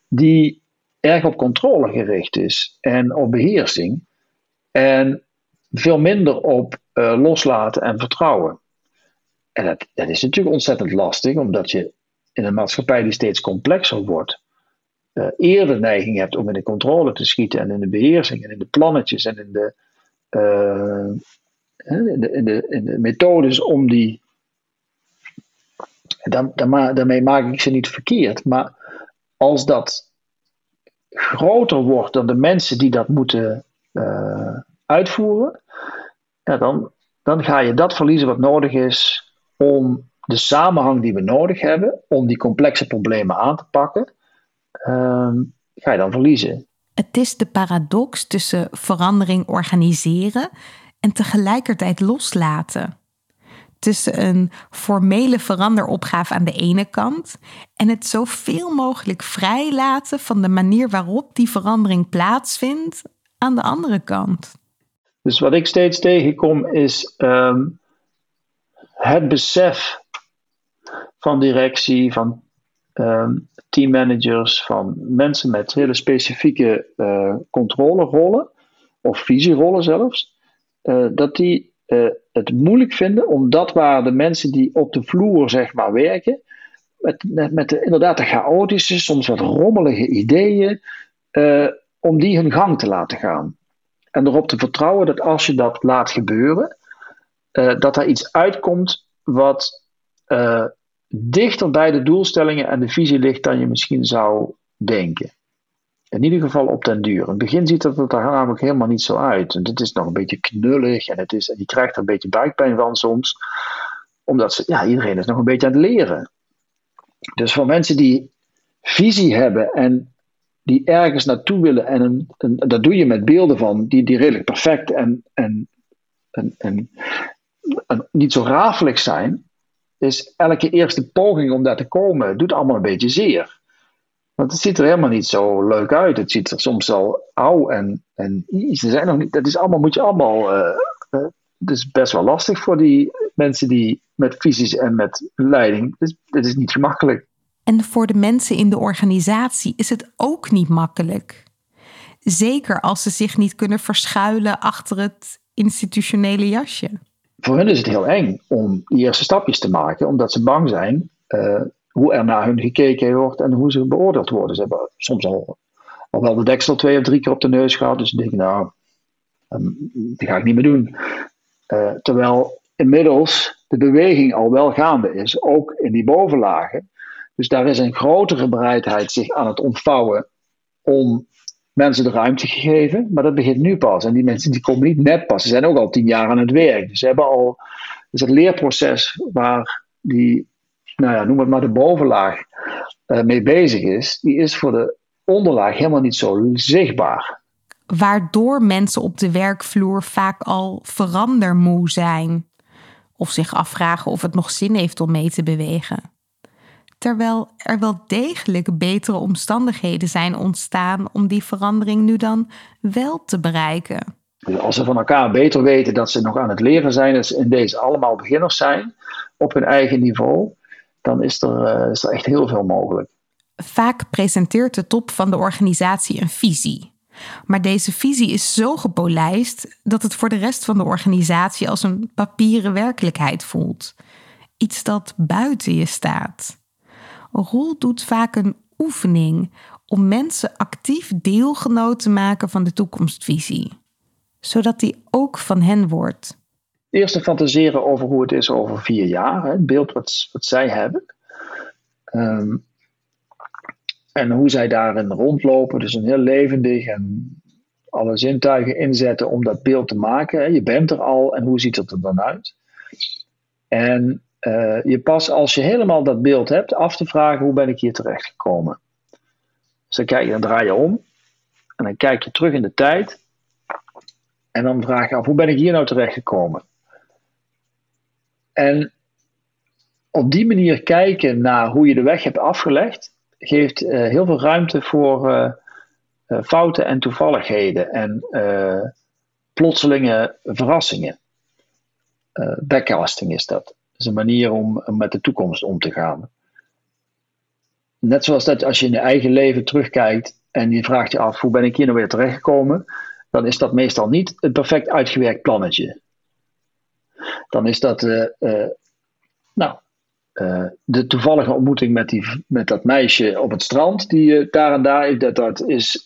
die erg op controle gericht is en op beheersing. En veel minder op uh, loslaten en vertrouwen. En dat, dat is natuurlijk ontzettend lastig, omdat je in een maatschappij die steeds complexer wordt, uh, eerder neiging hebt om in de controle te schieten en in de beheersing en in de plannetjes en in de, uh, in de, in de, in de methodes om die. Dan, dan, daarmee maak ik ze niet verkeerd, maar als dat groter wordt dan de mensen die dat moeten uitvoeren, ja, dan, dan ga je dat verliezen wat nodig is om de samenhang die we nodig hebben om die complexe problemen aan te pakken, um, ga je dan verliezen. Het is de paradox tussen verandering organiseren en tegelijkertijd loslaten. tussen een formele veranderopgave aan de ene kant en het zoveel mogelijk vrijlaten van de manier waarop die verandering plaatsvindt aan de andere kant. Dus wat ik steeds tegenkom is ehm, het besef van directie, van um, teammanagers, van mensen met hele specifieke uh, controlerollen of visierollen zelfs, uh, dat die uh, het moeilijk vinden om dat waar de mensen die op de vloer zeg maar werken, met, met, met de, inderdaad de chaotische, soms wat rommelige ideeën, om die hun gang te laten gaan. En erop te vertrouwen dat als je dat laat gebeuren, dat er iets uitkomt wat dichter bij de doelstellingen en de visie ligt dan je misschien zou denken. In ieder geval op den duur. In het begin ziet het er namelijk helemaal niet zo uit. En het is nog een beetje knullig en, het is, krijgt er een beetje buikpijn van soms. Omdat ze, ja, iedereen is nog een beetje aan het leren. Dus voor mensen die visie hebben en die ergens naartoe willen, en dat doe je met beelden van die, die redelijk perfect en, en, en, en, niet zo rafelijk zijn, is elke eerste poging om daar te komen, doet allemaal een beetje zeer. Want het ziet er helemaal niet zo leuk uit. Het ziet er soms al oud en, en ze zijn nog niet. Dat is allemaal, moet je allemaal. Uh, is best wel lastig voor die mensen die met visies en met leiding. Het is niet gemakkelijk. En voor de mensen in de organisatie is het ook niet makkelijk. Zeker als ze zich niet kunnen verschuilen achter het institutionele jasje voor hen is het heel eng om die eerste stapjes te maken, omdat ze bang zijn uh, hoe er naar hun gekeken wordt en hoe ze beoordeeld worden. Ze hebben soms al, al wel de deksel twee of drie keer op de neus gehad, dus ze denken, nou, um, ga ik niet meer doen. Uh, terwijl inmiddels de beweging al wel gaande is, ook in die bovenlagen. Dus daar is een grotere bereidheid zich aan het ontvouwen om mensen de ruimte gegeven, maar dat begint nu pas. En die mensen die komen niet net pas, ze zijn ook al tien jaar aan het werk. Dus ze hebben al, dus het leerproces waar die, nou ja, noem het maar de bovenlaag uh, mee bezig is, die is voor de onderlaag helemaal niet zo zichtbaar. Waardoor mensen op de werkvloer vaak al verandermoe zijn. Of zich afvragen of het nog zin heeft om mee te bewegen terwijl er wel degelijk betere omstandigheden zijn ontstaan om die verandering nu dan wel te bereiken. Als ze van elkaar beter weten dat ze nog aan het leren zijn, ze in deze allemaal beginners zijn op hun eigen niveau, dan is er, uh, is er echt heel veel mogelijk. Vaak presenteert de top van de organisatie een visie. Maar deze visie is zo gepolijst dat het voor de rest van de organisatie als een papieren werkelijkheid voelt. Iets dat buiten je staat. Roel doet vaak een oefening om mensen actief deelgenoot te maken van de toekomstvisie, zodat die ook van hen wordt. Eerst te fantaseren over hoe het is over vier jaar, het beeld wat, wat zij hebben. Um, en hoe zij daarin rondlopen, dus een heel levendig en alle zintuigen inzetten om dat beeld te maken. Je bent er al en hoe ziet het er dan uit? En uh, je pas als je helemaal dat beeld hebt af te vragen hoe ben ik hier terecht gekomen. Dus dan, kijk, draai je om en dan kijk je terug in de tijd en dan vraag je af hoe ben ik hier nou terecht gekomen. En op die manier kijken naar hoe je de weg hebt afgelegd, geeft uh, heel veel ruimte voor uh, fouten en toevalligheden en plotselinge verrassingen. backcasting is dat is een manier om met de toekomst om te gaan. Net zoals dat als je in je eigen leven terugkijkt en je vraagt je af hoe ben ik hier nou weer terechtgekomen, dan is dat meestal niet een perfect uitgewerkt plannetje. Dan is dat uh, uh, nou, uh, de toevallige ontmoeting met, die, met dat meisje op het strand, die daar en daar, dat, dat is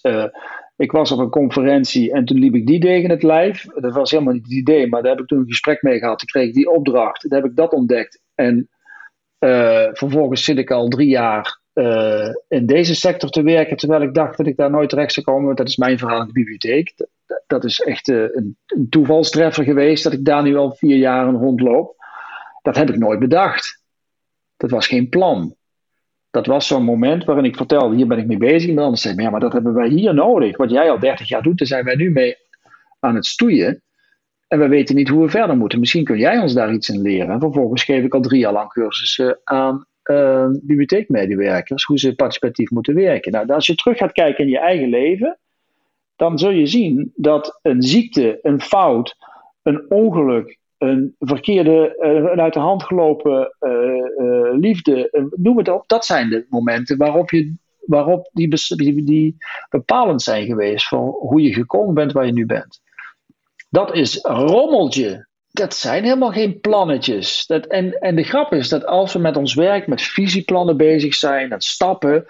ik was op een conferentie en toen liep ik die tegen het lijf. Dat was helemaal niet het idee, maar daar heb ik toen een gesprek mee gehad. Toen kreeg ik die opdracht. Toen heb ik dat ontdekt. En uh, vervolgens zit ik al drie jaar uh, in deze sector te werken, terwijl ik dacht dat ik daar nooit terecht zou komen. Want dat is mijn verhaal in de bibliotheek. Dat, is echt uh, een, een, toevalstreffer geweest dat ik daar nu al vier jaar rondloop. Dat heb ik nooit bedacht. Dat was geen plan dat was zo'n moment waarin ik vertelde, hier ben ik mee bezig. En dan zei ja, maar dat hebben wij hier nodig. Wat jij al 30 jaar doet, daar zijn wij nu mee aan het stoeien. En we weten niet hoe we verder moeten. Misschien kun jij ons daar iets in leren. En vervolgens geef ik al drie jaar lang cursussen aan uh, bibliotheekmedewerkers. Hoe ze participatief moeten werken. Nou, als je terug gaat kijken in je eigen leven. Dan zul je zien dat een ziekte, een fout, een ongeluk, een verkeerde, een uit de hand gelopen uh, liefde, noem het op. Dat zijn de momenten waarop, je, waarop die, die, die bepalend zijn geweest voor hoe je gekomen bent waar je nu bent. Dat is rommeltje. Dat zijn helemaal geen plannetjes. Dat, en, en de grap is dat als we met ons werk, met visieplannen bezig zijn, met stappen,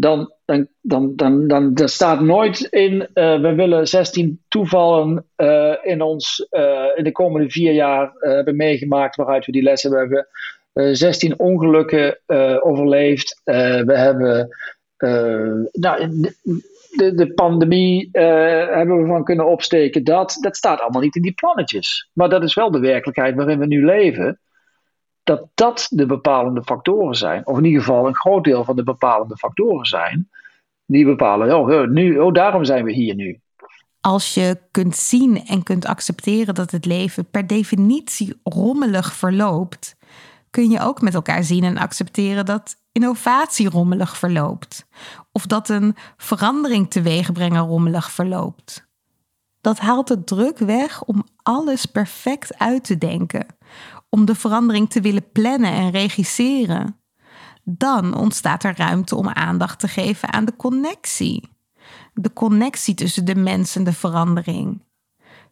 dan, dan, dan, dan, dan, staat nooit in, uh, we willen 16 toevallen uh, in ons uh, in de komende vier jaar hebben meegemaakt waaruit we die lessen hebben. 16 ongelukken overleefd. we hebben nou, de, de pandemie hebben we van kunnen opsteken. Dat, dat staat allemaal niet in die plannetjes. Maar dat is wel de werkelijkheid waarin we nu leven. Dat dat de bepalende factoren zijn. Of in ieder geval een groot deel van de bepalende factoren zijn. Die bepalen, oh, nu, oh daarom zijn we hier nu. Als je kunt zien en kunt accepteren dat het leven per definitie rommelig verloopt, kun je ook met elkaar zien en accepteren dat innovatie rommelig verloopt. Of dat een verandering teweegbrengen rommelig verloopt. Dat haalt de druk weg om alles perfect uit te denken, om de verandering te willen plannen en regisseren. Dan ontstaat er ruimte om aandacht te geven aan de connectie. De connectie tussen de mens en de verandering.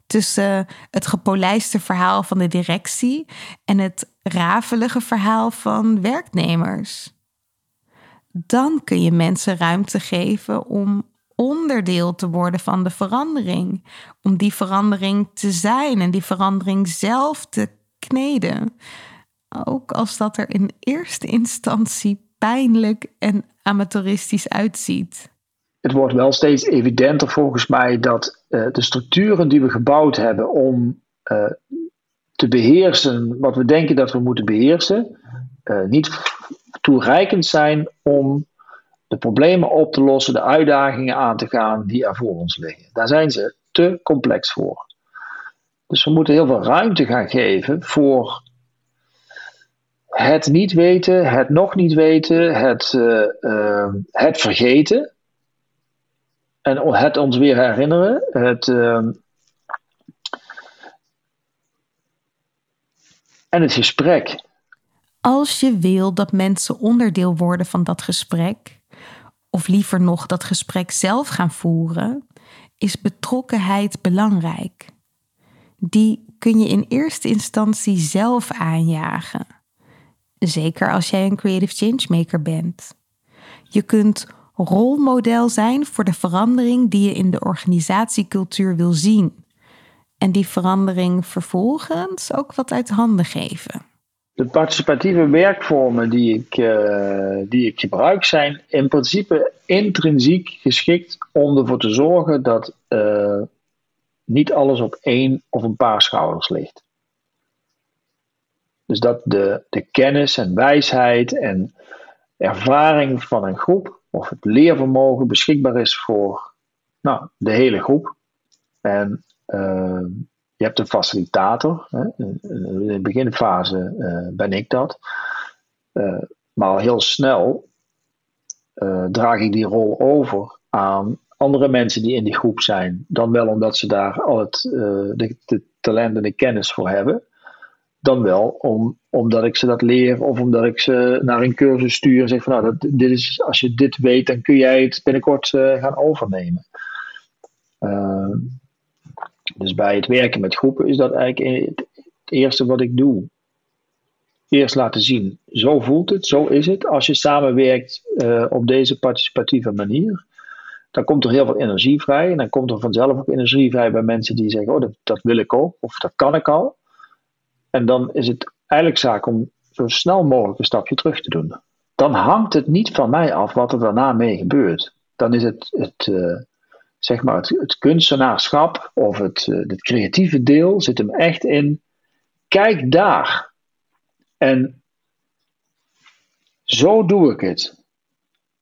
Tussen het gepolijste verhaal van de directie en het rafelige verhaal van werknemers dan kun je mensen ruimte geven om onderdeel te worden van de verandering. Om die verandering te zijn en die verandering zelf te Ook als dat er in eerste instantie pijnlijk en amateuristisch uitziet. Het wordt wel steeds evidenter volgens mij dat uh, de structuren die we gebouwd hebben om uh, te beheersen wat we denken dat we moeten beheersen, uh, niet toereikend zijn om de problemen op te lossen, de uitdagingen aan te gaan die er voor ons liggen. Daar zijn ze te complex voor. Dus we moeten heel veel ruimte gaan geven voor het niet weten, het nog niet weten, het, uh, uh, het vergeten. En het ons weer herinneren. Het, uh, en het gesprek. Als je wil dat mensen onderdeel worden van dat gesprek, of liever nog dat gesprek zelf gaan voeren, is betrokkenheid belangrijk. Die kun je in eerste instantie zelf aanjagen. Zeker als jij een creative changemaker bent. Je kunt rolmodel zijn voor de verandering die je in de organisatiecultuur wil zien. En die verandering vervolgens ook wat uit handen geven. De participatieve werkvormen die ik, uh, die ik gebruik zijn in principe intrinsiek geschikt om ervoor te zorgen dat uh, niet alles op één of een paar schouders ligt. Dus dat de, de kennis en wijsheid en ervaring van een groep of het leervermogen beschikbaar is voor nou, de hele groep. En uh, je hebt een facilitator. Hè? In de beginfase uh, ben ik dat. Uh, maar al heel snel uh, draag ik die rol over aan andere mensen die in die groep zijn. Dan wel omdat ze daar al het de, de, talent en de kennis voor hebben. Dan wel om, omdat ik ze dat leer of omdat ik ze naar een cursus stuur en zeg van nou, dit is, als je dit weet, dan kun jij het binnenkort gaan overnemen. Dus bij het werken met groepen is dat eigenlijk het eerste wat ik doe. Eerst laten zien, zo voelt het, zo is het. Als je samenwerkt uh, op deze participatieve manier, dan komt er heel veel energie vrij. En dan komt er vanzelf ook energie vrij bij mensen die zeggen, oh dat, dat wil ik ook, of dat kan ik al. En dan is het eigenlijk zaak om zo snel mogelijk een stapje terug te doen. Dan hangt het niet van mij af wat er daarna mee gebeurt. Dan is het, het, uh, zeg maar het, het kunstenaarschap of het, uh, het creatieve deel zit hem echt in. Kijk daar. En zo doe ik het.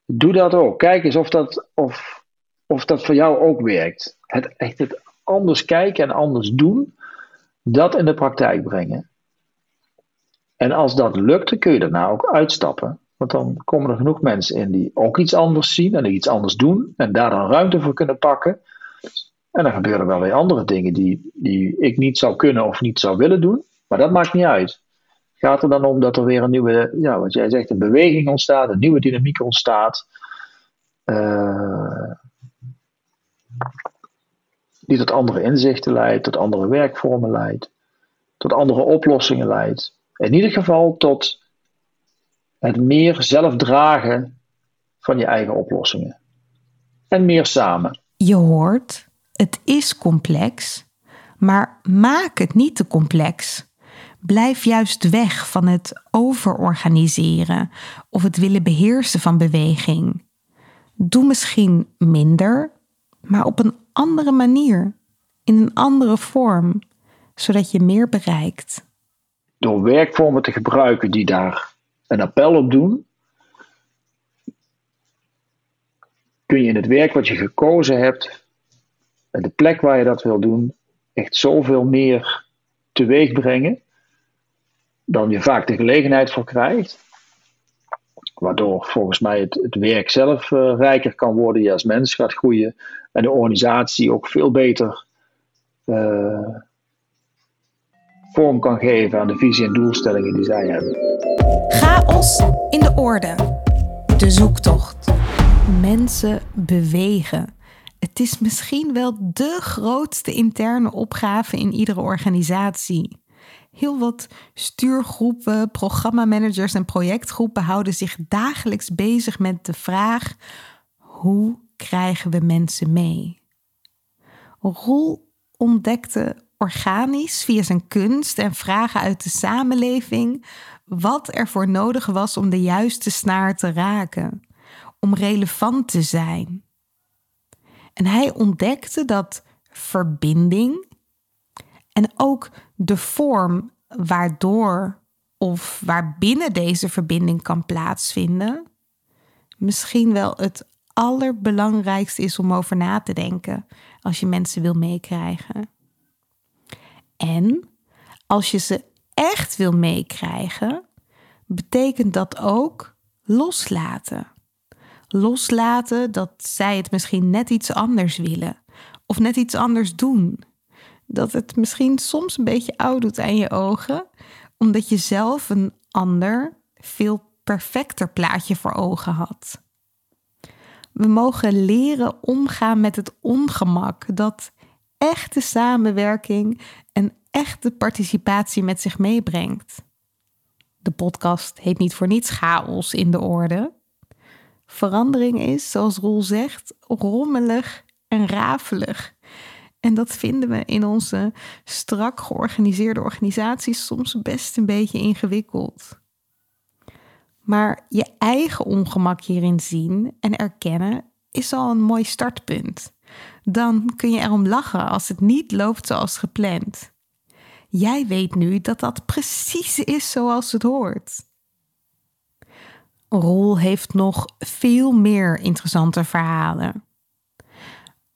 Doe dat ook. Kijk eens of dat, of, of dat voor jou ook werkt. Het echt het anders kijken en anders doen. dat in de praktijk brengen. En als dat lukt, dan kun je daarna ook uitstappen. Want dan komen er genoeg mensen in die ook iets anders zien en iets anders doen. En daar dan ruimte voor kunnen pakken. En dan gebeuren wel weer andere dingen die, die ik niet zou kunnen of niet zou willen doen. Maar dat maakt niet uit. Het gaat er dan om dat er weer een nieuwe, ja, wat jij zegt, een beweging ontstaat, een nieuwe dynamiek ontstaat. Uh, die tot andere inzichten leidt, tot andere werkvormen leidt, tot andere oplossingen leidt. In ieder geval tot het meer zelf dragen van je eigen oplossingen. En meer samen. Je hoort, het is complex, maar maak het niet te complex. Blijf juist weg van het overorganiseren of het willen beheersen van beweging. Doe misschien minder, maar op een andere manier, in een andere vorm, zodat je meer bereikt. Door werkvormen te gebruiken die daar een appel op doen, kun je in het werk wat je gekozen hebt, en de plek waar je dat wil doen, echt zoveel meer teweeg brengen dan je vaak de gelegenheid voor krijgt. Waardoor volgens mij het, werk zelf uh, rijker kan worden, je als mens gaat groeien en de organisatie ook veel beter uh, vorm kan geven aan de visie en doelstellingen die zij hebben. Chaos in de orde. De zoektocht. Mensen bewegen. Het is misschien wel de grootste interne opgave in iedere organisatie. Heel wat stuurgroepen, programmamanagers en projectgroepen houden zich dagelijks bezig met de vraag: hoe krijgen we mensen mee? Roel ontdekte organisch via zijn kunst en vragen uit de samenleving wat er voor nodig was om de juiste snaar te raken, om relevant te zijn. En hij ontdekte dat verbinding en ook de vorm waardoor of waarbinnen deze verbinding kan plaatsvinden, misschien wel het allerbelangrijkste is om over na te denken als je mensen wil meekrijgen. En als je ze echt wil meekrijgen, betekent dat ook loslaten. Loslaten dat zij het misschien net iets anders willen of net iets anders doen. Dat het misschien soms een beetje oud doet aan je ogen, omdat je zelf een ander, veel perfecter plaatje voor ogen had. We mogen leren omgaan met het ongemak dat echte samenwerking en echte participatie met zich meebrengt. De podcast heet niet voor niets chaos in de orde. Verandering is, zoals Roel zegt, rommelig en rafelig. En dat vinden we in onze strak georganiseerde organisaties soms best een beetje ingewikkeld. Maar je eigen ongemak hierin zien en erkennen is al een mooi startpunt. Dan kun je erom lachen als het niet loopt zoals gepland. Jij weet nu dat dat precies is zoals het hoort. Roel heeft nog veel meer interessante verhalen.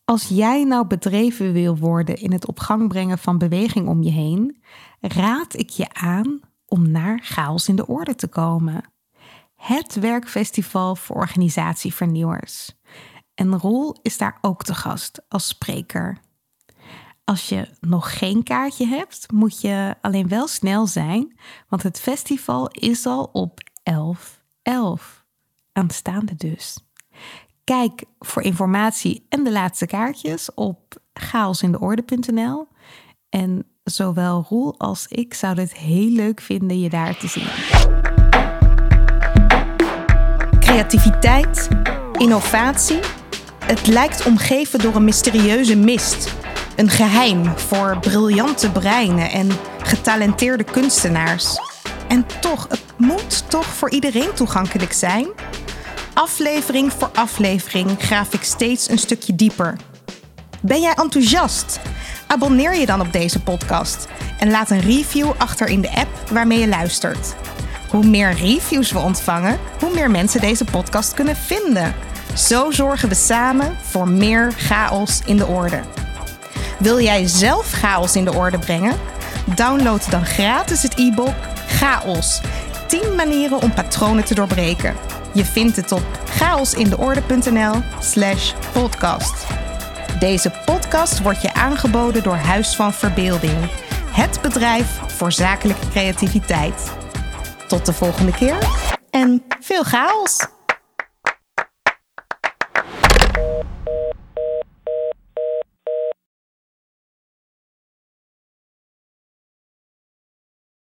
Als jij nou bedreven wil worden in het op gang brengen van beweging om je heen, raad ik je aan om naar Chaos in de Orde te komen. Het werkfestival voor organisatievernieuwers. En Roel is daar ook te gast als spreker. Als je nog geen kaartje hebt, moet je alleen wel snel zijn, want het festival is al op 11.11. Aanstaande dus. Kijk voor informatie en de laatste kaartjes op chaosindeorde.nl. En zowel Roel als ik zouden het heel leuk vinden je daar te zien. Creativiteit, innovatie. Het lijkt omgeven door een mysterieuze mist. Een geheim voor briljante breinen en getalenteerde kunstenaars. En toch, het moet toch voor iedereen toegankelijk zijn? Aflevering voor aflevering graaf ik steeds een stukje dieper. Ben jij enthousiast? Abonneer je dan op deze podcast en laat een review achter in de app waarmee je luistert. Hoe meer reviews we ontvangen, hoe meer mensen deze podcast kunnen vinden. Zo zorgen we samen voor meer chaos in de orde. Wil jij zelf chaos in de orde brengen? Download dan gratis het e-book Chaos. 10 manieren om patronen te doorbreken. Je vindt het op chaosindeorde.nl slash podcast. Deze podcast wordt je aangeboden door Huis van Verbeelding. Het bedrijf voor zakelijke creativiteit. Tot de volgende keer en veel chaos!